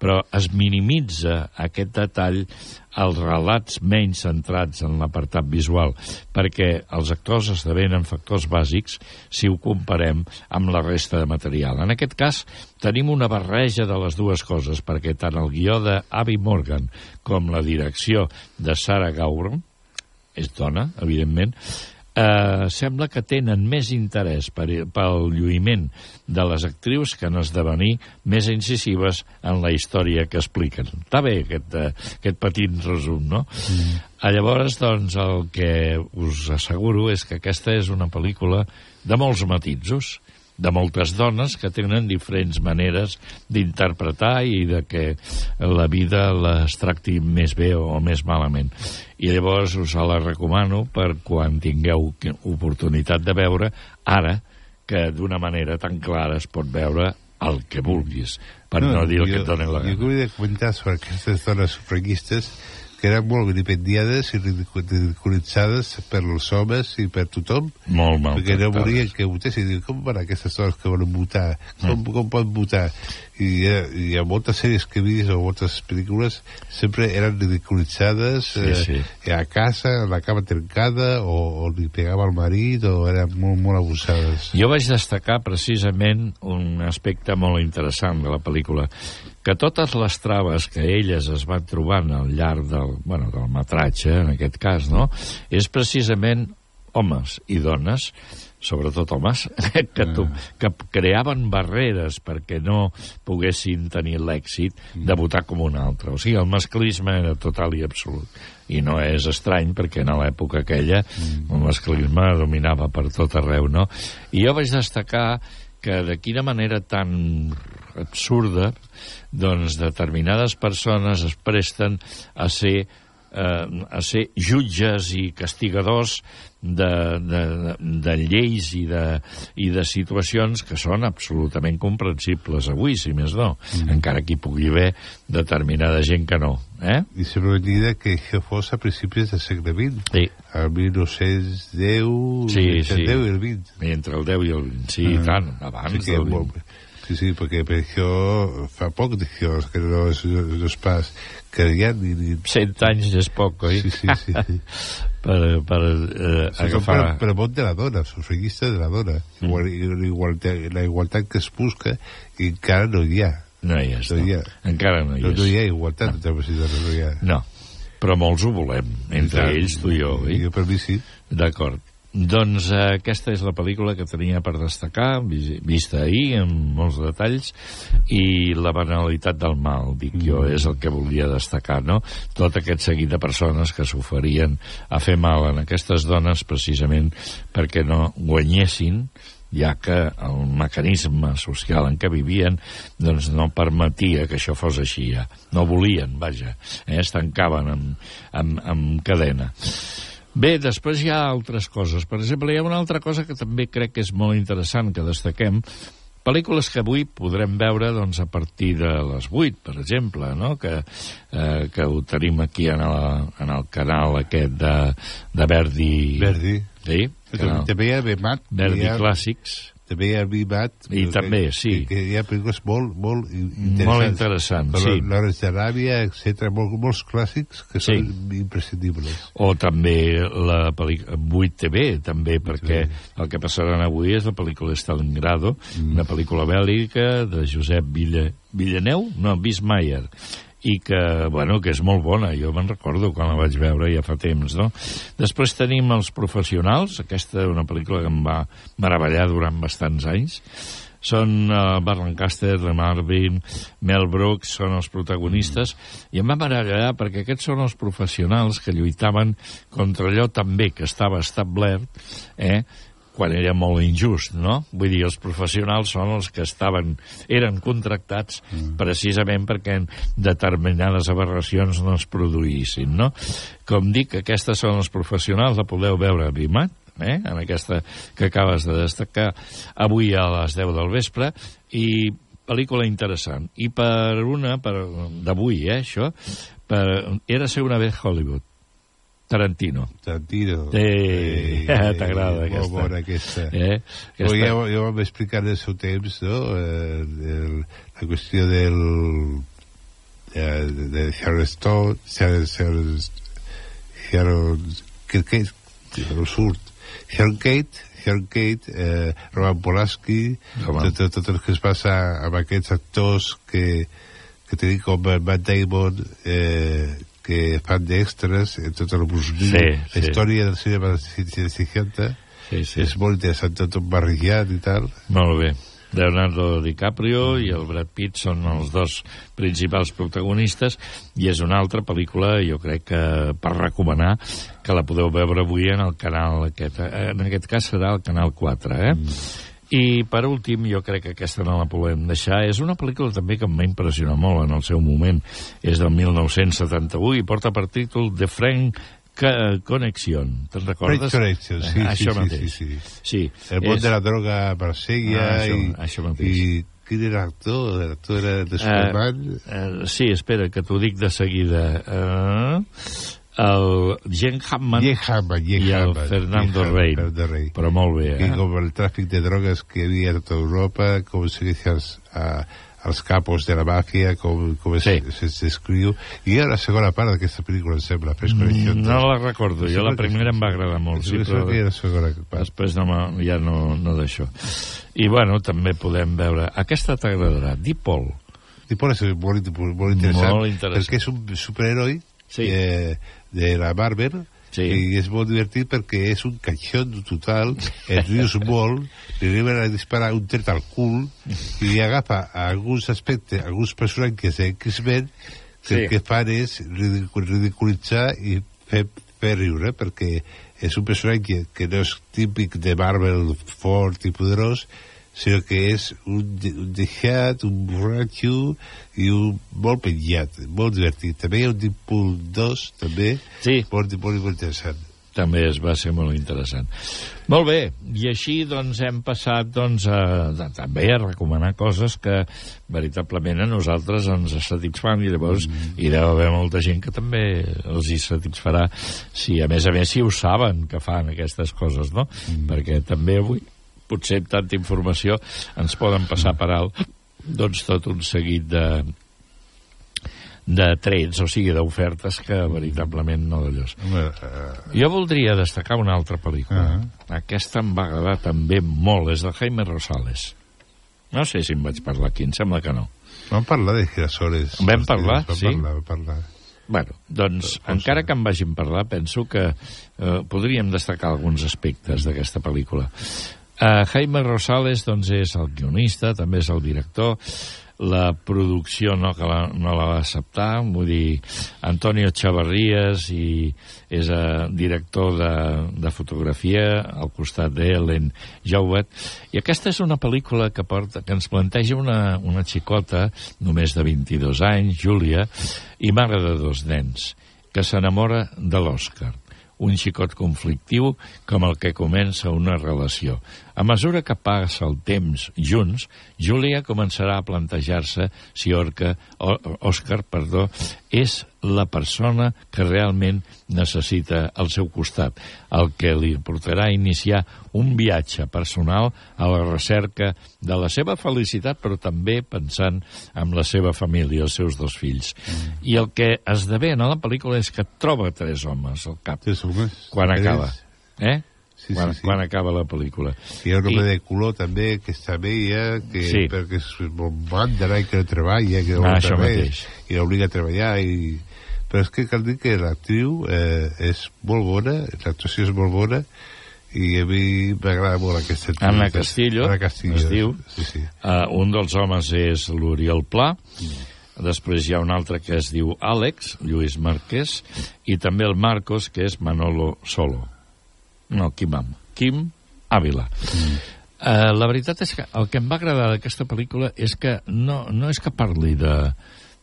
però es minimitza aquest detall als relats menys centrats en l'apartat visual, perquè els actors esdevenen factors bàsics si ho comparem amb la resta de material. En aquest cas, tenim una barreja de les dues coses, perquè tant el guió d'Avi Morgan com la direcció de Sarah Gauron, és dona, evidentment, eh, sembla que tenen més interès per, pel lluïment de les actrius que en esdevenir més incisives en la història que expliquen. Està bé aquest, eh, aquest petit resum, no? Mm. Llavors, doncs, el que us asseguro és que aquesta és una pel·lícula de molts matisos, de moltes dones que tenen diferents maneres d'interpretar i de que la vida les tracti més bé o més malament. I llavors us la recomano per quan tingueu oportunitat de veure ara que d'una manera tan clara es pot veure el que vulguis, per no, no dir el que et donen la
Jo
gana.
que volia comentar sobre aquestes dones sufragistes que eren molt vilipendiades i ridicu- ridiculitzades per els homes i per tothom.
Molt mal
perquè no volien que votessin. Diu, com van aquestes dones que volen votar? Com, mm. com poden votar? I, eh, i a moltes sèries que he vist o moltes pel·lícules sempre eren ridiculitzades
Sí,
eh,
sí.
a casa, amb la cama trencada o, o li pegava al marit o eren molt, molt abusades.
Jo vaig destacar precisament un aspecte molt interessant de la pel·lícula, que totes les traves que elles es van trobant al llarg del, bueno, del metratge, en aquest cas, no?, és precisament homes i dones sobretot homes, que, to, que creaven barreres perquè no poguessin tenir l'èxit de votar com un altre. O sigui, el masclisme era total i absolut. I no és estrany, perquè en l'època aquella el masclisme dominava per tot arreu, no? I jo vaig destacar que de quina manera tan absurda doncs determinades persones es presten a ser eh, a ser jutges i castigadors de, de, de, lleis i de, i de situacions que són absolutament comprensibles avui, si més no, mm. encara que hi pugui haver determinada gent que no. Eh?
I vam dir que això fos a principis del segle XX,
sí.
el 1910,
sí,
entre
sí.
el 10 i el 20.
Entre el 10 i el 20, sí, ah. tant, abans
sí,
del 20.
molt, Sí, sí, perquè per això fa poc d'això, que no és, no és pas que ja ni... ni...
Cent anys és poc, oi?
Sí, sí, sí. sí.
per per eh,
sí,
agafar...
Per, per món de la dona, sufragista de la dona. Mm. La, igualtat, la igualtat que es busca i encara no hi ha.
No hi és,
no.
no.
Hi ha.
Encara no hi
no,
és.
No hi ha igualtat, no. no hi ha.
No, però molts ho volem, entre ells, tu i jo, oi?
Jo per mi sí.
D'acord. Doncs eh, aquesta és la pel·lícula que tenia per destacar, vis- vista ahir, amb molts detalls, i la banalitat del mal, dic jo, és el que volia destacar, no? Tot aquest seguit de persones que s'oferien a fer mal en aquestes dones precisament perquè no guanyessin ja que el mecanisme social en què vivien doncs no permetia que això fos així ja. No volien, vaja, eh? es tancaven amb, amb, amb cadena. Bé, després hi ha altres coses. Per exemple, hi ha una altra cosa que també crec que és molt interessant que destaquem, pel·lícules que avui podrem veure doncs, a partir de les 8, per exemple, no? que, eh, que ho tenim aquí en, la, en el canal aquest de, de Verdi...
Verdi.
Sí, canal.
també hi ha Bemat.
Verdi
hi ha,
Clàssics.
També ha Bimat.
I també, sí.
Que, que hi ha pel·lícules molt, molt interessants.
Molt interessants, sí.
L'Hores d'Aràbia, etc. Molt, molts clàssics que
Sí.
són imprescindibles.
O també la pel·lícula 8 TV, també, perquè el que passaran avui és la pel·lícula Stalingrado,
Mm.
una pel·lícula bèl·lica de Josep Villa, Villaneu, no, Bismayer, i que, bueno, que és molt bona, jo me'n recordo quan la vaig veure ja fa temps, no? Després tenim Els Professionals, aquesta és una pel·lícula que em va meravellar durant bastants anys, són uh, Bart Lancaster, Lee Marvin, Mel Brooks, són els protagonistes, i em va meravellar perquè aquests són els professionals que lluitaven contra allò també que estava establert, eh?, quan era molt injust, no? Vull dir, els professionals són els que estaven, eren contractats mm. precisament perquè determinades aberracions no es produïssin, no? Com dic, aquestes són els professionals, la podeu veure a Bimat, eh? en aquesta que acabes de destacar avui a les 10 del vespre, i pel·lícula interessant. I per una, per, d'avui, eh, això, per, era ser una vez Hollywood. Tarantino.
Tarantino.
Sí, t'agrada
molt
aquesta.
bona aquesta.
Eh?
Però
aquesta...
ja, ja vam explicar en el seu temps, no?, eh, el, la qüestió del eh, de, de que, que, no surt, Sharon Kate, Sharon Kate, eh, Roman Polanski, tot, tot, tot el que es passa amb aquests actors que, que tenim com Matt Damon, eh, que fan d'extras en tota la,
Sí,
la
sí.
història del cinema dels 60
Sí, sí.
és molt interessant, tot barrejat i tal.
Molt bé. Leonardo DiCaprio i el Brad Pitt són els dos principals protagonistes i és una altra pel·lícula, jo crec que per recomanar, que la podeu veure avui en el canal aquest. En aquest cas serà el canal 4, eh? Mm. I per últim, jo crec que aquesta no la podem deixar. És una pel·lícula també que em va impressionar molt en el seu moment. És del 1971 i porta per títol The Frank Connection. Te'n recordes?
French Connection, sí,
Eh,
sí,
Això
sí,
mateix.
sí, sí.
sí.
El món
és-
de la droga a Marsella
Ah, això-
i,
això mateix.
i quin era l'actor? L'actor era de Superman.
Uh, sí, espera, que t'ho dic de seguida. Uh, el Jen Hammond
Jen Hammond, Jen
i el
Hammond,
Fernando Rey.
Rey.
Però molt bé,
I
eh?
com el tràfic de drogues que hi havia a tota Europa, com els, a, els capos de la màfia, com, com es,
Sí.
es, s'escriu. I hi ha la segona part d'aquesta pel·lícula, em sembla, Fresh Connection.
No la recordo, jo la primera em va agradar molt, sí, però
era la segona part.
després no, ja no, no d'això. I bueno, també podem veure... Aquesta t'agradarà.
I por eso molt, molt interessant,
Molt interessant.
perquè és un superheroi
Sí.
eh, de la Marvel Sí. I és molt divertit perquè és un caixón total, et rius molt, li arriben a disparar un tret al cul i agafa alguns aspectes, alguns personatges de X-Men que
Sí.
el que fan és ridicul ridiculitzar i fer, fer riure, perquè és un personatge que no és típic de Marvel fort i poderós, sinó que és un, de- un deixat, un borratxo i un molt penjat, molt divertit. També hi ha un Deadpool 2, també,
sí.
molt, molt, molt interessant.
també es va ser molt interessant. Molt bé, i així doncs hem passat doncs, a, a, també a recomanar coses que veritablement a nosaltres ens satisfan i llavors mm. hi deu haver molta gent que també els hi satisfarà si a més a més si ho saben que fan aquestes coses, no? Mm. Perquè també avui potser amb tanta informació ens poden passar per alt doncs tot un seguit de de trets, o sigui, d'ofertes que veritablement no d'allòs.
Home, uh,
Jo voldria destacar una altra pel·lícula. Uh -huh. Aquesta em va agradar també molt, és de Jaime Rosales. No sé si em vaig parlar aquí, em sembla que no.
vam parlar de girasoles.
Vam parlar,
vam
sí?
Parlar, vam parlar.
Bueno, doncs, encara que em vagin parlar, penso que eh, podríem destacar alguns aspectes d'aquesta pel·lícula. Uh, Jaime Rosales doncs, és el guionista, també és el director, la producció no, que la, no la va acceptar, vull dir, Antonio Chavarrías i és uh, director de, de fotografia al costat d'Ellen Jowett i aquesta és una pel·lícula que, porta, que ens planteja una, una xicota només de 22 anys, Júlia i mare de dos nens que s'enamora de l'Òscar un xicot conflictiu com el que comença una relació. A mesura que passa el temps junts, Júlia començarà a plantejar-se si Orca, o, Òscar perdó, és la persona que realment necessita al seu costat, el que li portarà a iniciar un viatge personal a la recerca de la seva felicitat, però també pensant en la seva família, els seus dos fills. Mm. I el que esdevé en la pel·lícula és que troba tres homes al cap.
Tres homes?
Quan
Tres?
acaba. Eh?
Sí,
quan,
sí, sí.
quan acaba la pel·lícula.
Hi ha un home de color també que està bé ja, que
Sí.
perquè és molt mandra i que no treballa, que
Ah, això mateix.
i l'obliga a treballar i... però és que cal dir que l'actriu eh, és molt bona, l'actuació és molt bona i a mi m'agrada molt aquesta actriu.
Anna Castillo,
Anna Castillo,
es diu.
Sí, sí.
Uh, un dels homes és l'Oriol Pla, després hi ha un altre que es diu Àlex, Lluís Marquès, i també el Marcos, que és Manolo Solo. No, Quim Am. Quim Ávila. Mm. Uh, la veritat és que el que em va agradar d'aquesta pel·lícula és que no, no és que parli de,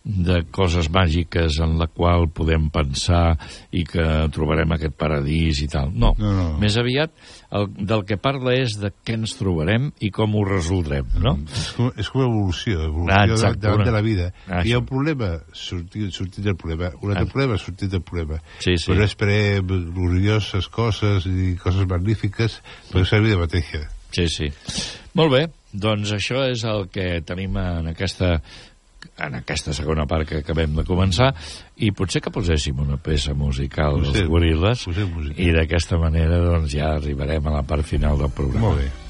de coses màgiques en la qual podem pensar i que trobarem aquest paradís i tal. No,
No, no.
més aviat el, del que parla és de què ens trobarem i com ho resoldrem, no?
És com, és com evolució, evolució
Ah, exacte,
davant
una-
de la vida.
Ah,
Hi ha un problema, sortir, sortir del problema. Un altre
Ah.
problema, sortir del problema.
Sí, sí.
Però esperem glorioses coses i coses magnífiques, però és la vida mateixa.
Sí, sí. Molt bé, doncs això és el que tenim en aquesta en aquesta segona part que acabem de començar i potser que poséssim una peça musical dels goril·les i d'aquesta manera doncs ja arribarem a la part final del programa.
Molt bé.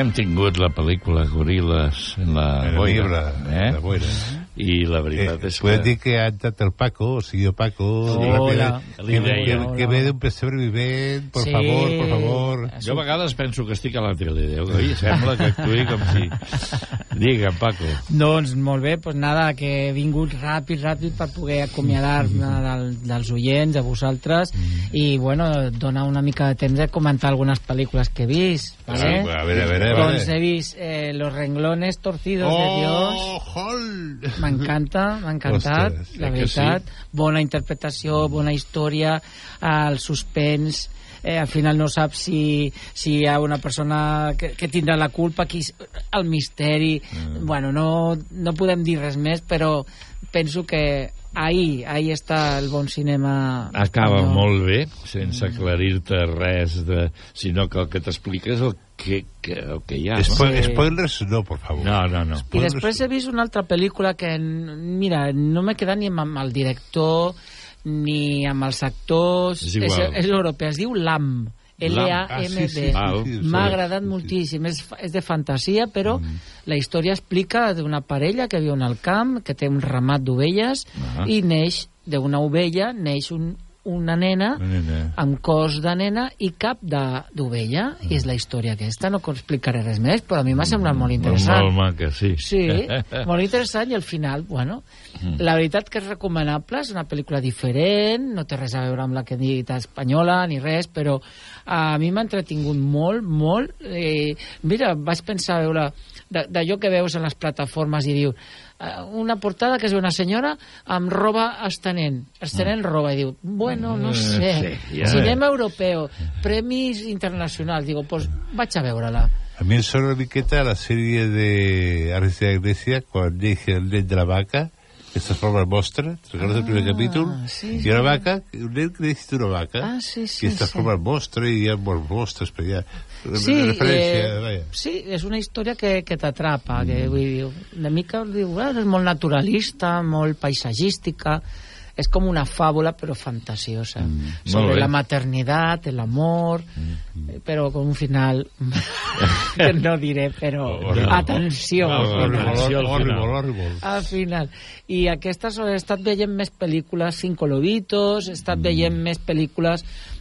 Hem tingut la pel·lícula Goril·les en la
En
boira.
niebla,
eh?
la boira.
I la veritat és
Puedes
que...
dir que ha entrat el Paco, o sigui, el Paco...
Hola.
que,
Li
que,
deia,
que,
hola.
que ve d'un pessebre vivent, por
Sí.
favor, por favor.
Jo a vegades penso que estic a la tele. Oi? Sembla que actuï com si... Digue, Paco.
Doncs molt bé, doncs nada, que he vingut ràpid, ràpid per poder acomiadar-me del, dels oients, de vosaltres, i, bueno, donar una mica de temps de comentar algunes pel·lícules que he vist, ¿vale?
Ah, a veure, a veure,
Doncs he vist eh, Los renglones torcidos de
Oh,
Dios. M'encanta, m'ha encantat,
Ostres,
la veritat. Bona interpretació, bona història, el suspens, eh, al final no saps si, si hi ha una persona que, que tindrà la culpa, qui, és- el misteri...
Mm.
Bueno, no, no podem dir res més, però penso que ahí, ahí està el bon cinema
Acaba
espanyol.
molt bé, sense aclarir-te res, de, sinó que el que t'explica és el que, que, el que hi ha.
Spo
no?
Spoilers no, por favor.
No, no, no.
I després he vist una altra pel·lícula que, mira, no m'he quedat ni amb el director ni amb els actors.
És igual.
és, és europea, es diu LAM. L-A-M-D.
Ah, sí, sí, Val. sí, sí,
M'ha
sí.
agradat moltíssim. És, és de fantasia, però
Mm.
la història explica d'una parella que viu en el camp, que té un ramat d'ovelles,
Ah.
i neix d'una ovella, neix un, una nena
Una nena.
amb cos de nena i cap de- d'ovella, i és la història aquesta. No explicaré res més, però a mi m'ha semblat molt interessant.
Molt maca, sí.
Sí, molt interessant i al final, bueno,
Mm.
la veritat que és recomanable, és una pel·lícula diferent, no té res a veure amb la que he dit espanyola ni res, però a mi m'ha entretingut molt, molt. Eh, mira, vaig pensar a veure d'allò que veus en les plataformes i diu eh, una portada que és una senyora amb roba estenent, estenent roba i diu, bueno, no
Mm,
sé.
sí, ja.
cinema europeu premis internacionals, digo, pues vaig a veure-la.
A mi em sona una miqueta la sèrie de la Iglesia, quan neix el nen de la vaca, que se forma el monstre, ¿te recuerdas el primer capítol?
sí,
I una
sí.
vaca, un nen que d'una vaca,
Ah, sí, sí,
i es
sí.
forma el monstre, i hi ha molts monstres, però hi ha
Sí,
referència,
eh,
vaja.
sí, és una història que, que t'atrapa, que vull dir, una mica diu, ah, és molt naturalista, molt paisatgística, és com una fàbula però fantasiosa,
molt
sobre la maternitat, l'amor, eh, però con un final que no diré, però atenció, al final. I aquestes he estat veient més pel·lícules Cinco Lobitos, he estat veient més pel·lícules mm,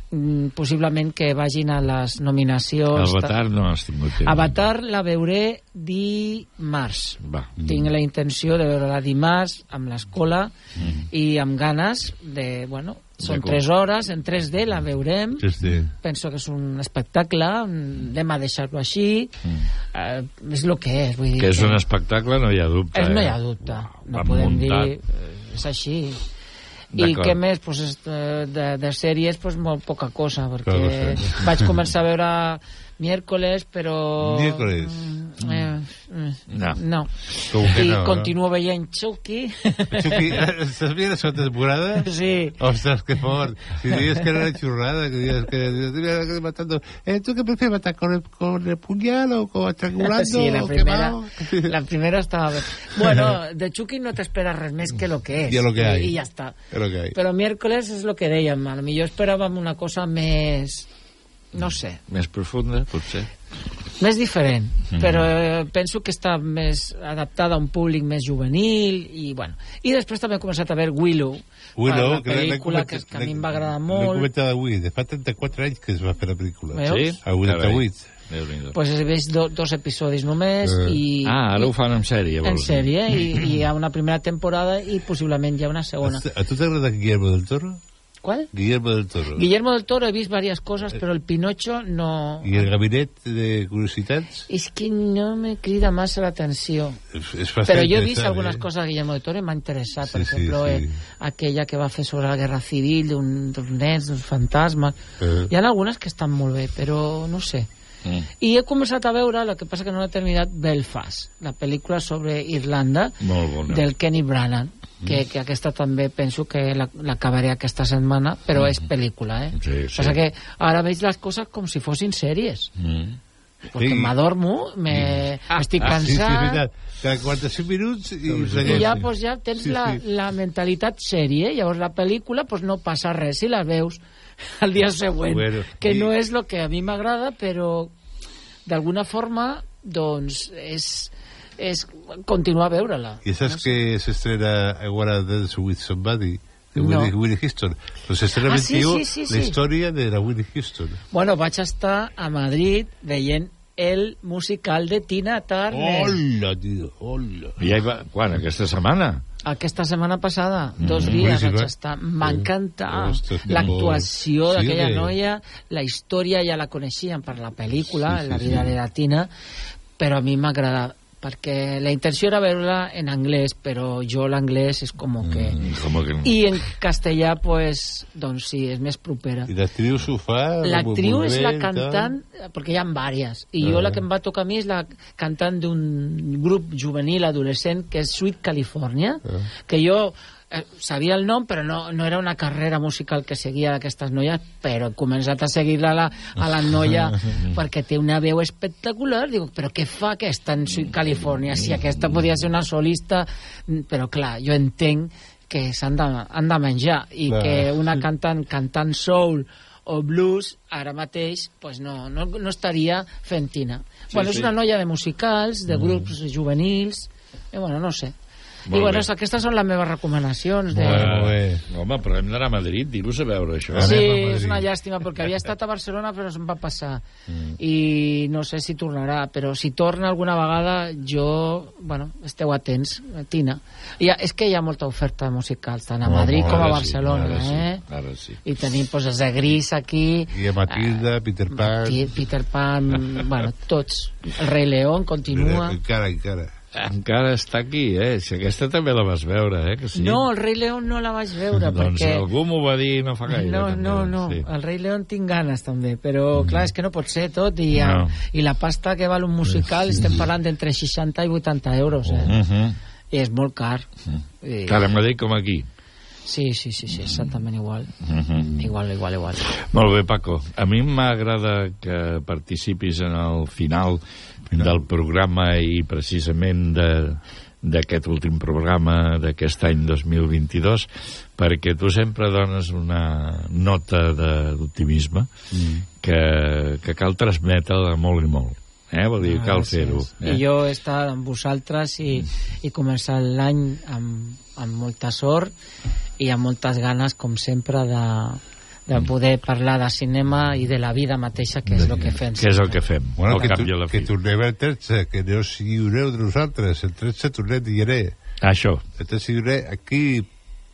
possiblement que vagin a les nominacions.
Avatar no has tingut temps.
Avatar la veuré dimarts.
Va.
Tinc la intenció de veure-la dimarts amb l'escola
Mm.
i amb ganes de, bueno, són
D'acord.
tres hores, en 3D la veurem.
Sí, sí.
Penso que és un espectacle, anem a deixar-lo així. Eh, és el que és, vull dir
Mm. Que és un espectacle, no hi ha dubte.
és, no hi
eh?
ha dubte, no
ben
podem
muntat.
dir... eh, És així. I què més? Pues, eh, de, de sèries, pues, molt poca cosa, perquè
Poca cosa.
vaig començar a veure miércoles, però...
Miércoles.
Mm,
No.
no.
Com que
I
no,
continuo veient Chucky.
Chucky, ¿estás viendo la temporada?
Sí.
Ostras, qué fort. Si dices que era una churrada, que dices que que matando. Eh, ¿Tú qué prefieres matar con el, con el puñal o con estrangulando?
Sí, la primera, la primera estaba bé. Bueno, de Chucky no t'esperes res més que lo que és.
Ya lo que hay.
I, i ja està.
Es lo que hay.
Però miércoles és el que dèiem, a lo millor esperàvem una cosa més... No sé,
Més profunda, potser.
Més diferent,
Mhm.
però eh, penso que està més adaptada a un públic més juvenil i bueno. I després també he començat a veure Willow,
Willow,
la
que l'he
pel·lícula que, que a mi em va
l'he-
agradar
L'he
molt.
comentat avui, de fa 34 anys que es va fer la pel·lícula.
Veus?
Sí?
A 88.
Déu-n'hi-do.
Pues he vist do, dos episodis només
Eh.
i...
Ah, ara
i,
ho fan en sèrie,
en
vols
sèrie i, i hi ha una primera temporada i possiblement hi ha una segona.
A tu t'agrada Guillermo del Toro?
¿Cuál?
Guillermo del Toro.
Guillermo del Toro he vist varias cosas, però el Pinocho no...
I el gabinet de curiositats?
És que no me crida massa l'atenció. Però jo he vist algunes
eh?
coses de Guillermo del Toro i m'ha interessat. Per
Sí, sí,
exemple,
sí.
eh, aquella que va fer sobre la guerra civil d'un- d'uns nens, d'uns fantasmes.
Eh.
Hi ha algunes que estan molt bé, però no sé.
Mm.
I he començat a veure, el que passa que no l'he terminat, Belfast, la pel·lícula sobre Irlanda del Kenny Branagh, que, que aquesta també penso que la- l'acabaré aquesta setmana, però és pel·lícula, eh?
Sí, sí.
Passa que ara veig les coses com si fossin sèries.
Mm.
Perquè
Sí.
m'adormo, me... estic
Ah, sí, sí, és
cansat...
veritat. Cada 45 minuts i,
I
segueix.
ja, pues, ja tens
Sí,
la,
sí.
la mentalitat sèrie, llavors la pel·lícula pues, no passa res si la veus al dia següent,
Bueno,
que
i-
no és el que a mi m'agrada, però d'alguna forma, doncs, és, és continuar a veure-la.
I saps que s'estrena I Wanna Dance With Somebody? de
No.
Whitney, Whitney Houston. Doncs s'estrena
Ah,
el
sí,
21
sí, sí,
la
sí.
història de la Whitney Houston.
Bueno, vaig estar a Madrid veient el musical de Tina Turner.
Hola, tio, hola.
I ja hi va, quan, aquesta setmana?
Aquesta setmana passada, dos
Mm,
dies
boníssim,
vaig
eh?
estar. M'encanta
Ostres, que
l'actuació d'aquella
Sí, que-
noia, la història ja la coneixíem per la pel·lícula,
Sí, sí,
La
sí.
vida de la Tina, però a mi m'agrada perquè la intenció era veure-la en anglès, però jo l'anglès és com que...
Mm, com que...
I en castellà, pues, doncs sí, és més propera.
I l'actriu s'ho fa...
L'actriu és la cantant, perquè hi ha vàries, i
Ah.
jo la que em va tocar a mi és la cantant d'un grup juvenil adolescent que és Sweet California,
Ah.
que jo eh, sabia el nom, però no, no era una carrera musical que seguia d'aquestes noies, però he començat a seguir-la a la, a la noia perquè té una veu espectacular. Dic, però què fa aquesta en Sweet California? Si aquesta podia ser una solista... Mm, Però clar, jo entenc que s'han de, han de menjar i
Clar.
que una cantant cantant soul o blues ara mateix pues no, no, no estaria fent tina.
Sí,
bueno,
sí.
és una noia de musicals, de grups juvenils, i bueno, no sé.
Molt
I bueno,
bé.
aquestes són les meves recomanacions. De...
Bueno, home, però hem d'anar a Madrid, dir-los a veure això.
Sí, és una llàstima, perquè havia estat a Barcelona però se'm va passar.
Mm.
I no sé si tornarà, però si torna alguna vegada, jo... Bueno, esteu atents, Tina. I ha, és que hi ha molta oferta musical, tant a Madrid
no,
com a
ara sí,
Barcelona,
ara sí,
eh?
Ara sí.
I tenim pues, els de Gris aquí,
I a Matilda, Peter Pan...
Peter Pan, bueno, tots. El rei León continua.
Encara, encara.
Encara està aquí, eh? Si aquesta també la vas veure, eh? Que sí?
No, el rei León no la vaig veure,
doncs
perquè...
algú m'ho va dir no fa gaire.
No,
també,
no, no,
Sí.
el rei León tinc ganes també, però clar, és que no pot ser tot i,
No.
i la pasta que val un musical estem parlant d'entre 60 i 80 euros eh?
Mhm.
i és molt car I...
Tant a Madrid com aquí.
sí, sí, sí, sí, exactament igual
Mhm.
igual, igual, igual
Molt bé, Paco. A mi m'agrada que participis en el final, del programa i precisament de d'aquest últim programa d'aquest any 2022 perquè tu sempre dones una nota de- d'optimisme
Mm.
que, que cal transmetre molt i molt eh? vol dir, cal
Gràcies.
fer-ho
I
eh?
jo he estat amb vosaltres i, i començar l'any amb, amb molta sort i amb moltes ganes, com sempre, de, de poder parlar de cinema i de la vida mateixa, que és el que fem.
que és el que fem
Bueno,
al
que,
cap
tu,
la
que tornem el 13, que no lliureu de nosaltres. El 13 tornem de gener.
això,
El 13 de gener aquí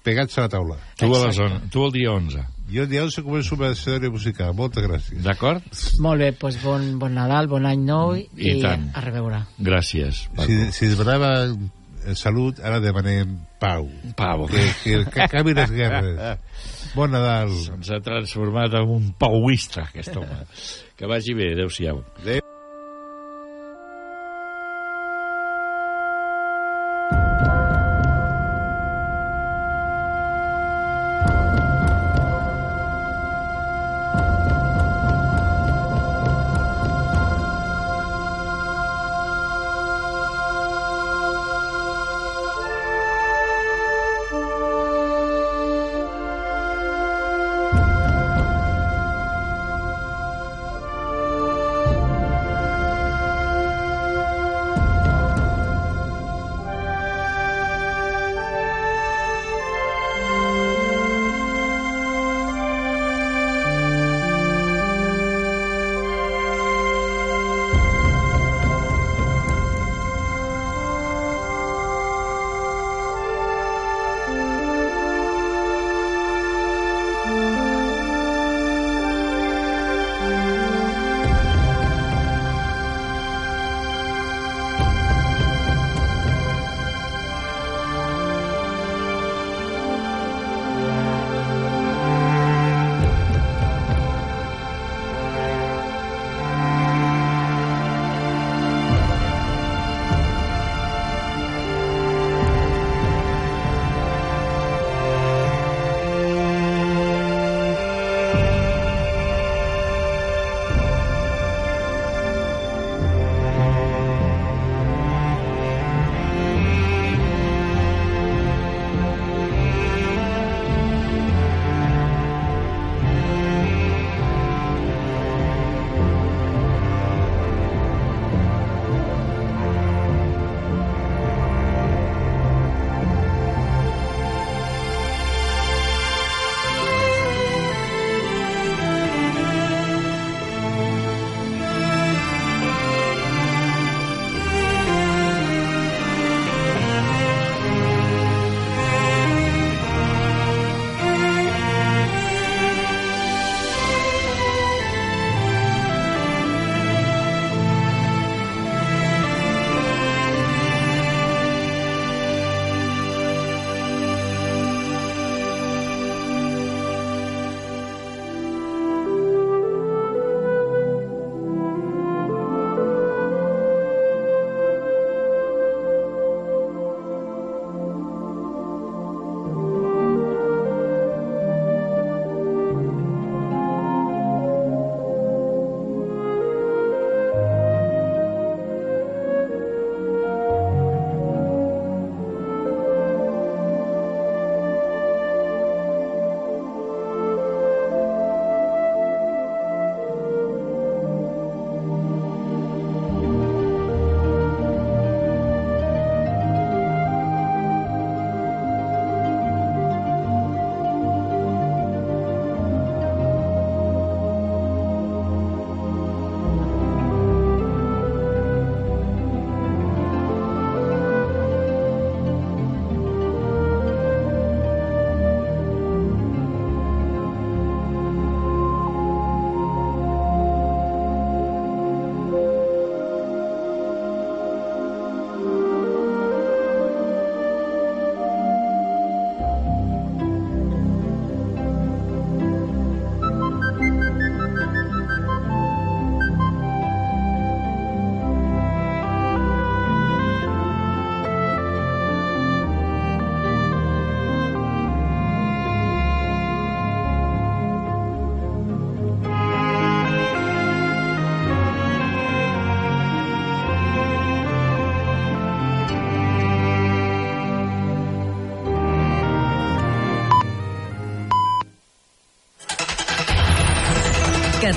pegats a la taula.
tu, a les on, tu el dia 11
Jo el dia 11 començo amb la sèrie musical. Moltes gràcies.
d'acord?
Molt bé, doncs bon, bon Nadal, bon any nou i,
I tant.
a reveure.
gràcies Paco.
Si, si demanava salut, ara demanem pau.
Pau.
Que, que, que acabin les guerres. Bon Nadal.
Se'ns ha transformat en un pauista, aquest home. Que vagi bé, adeu-siau.
Adéu.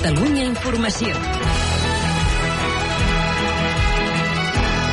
Catalunya Informació.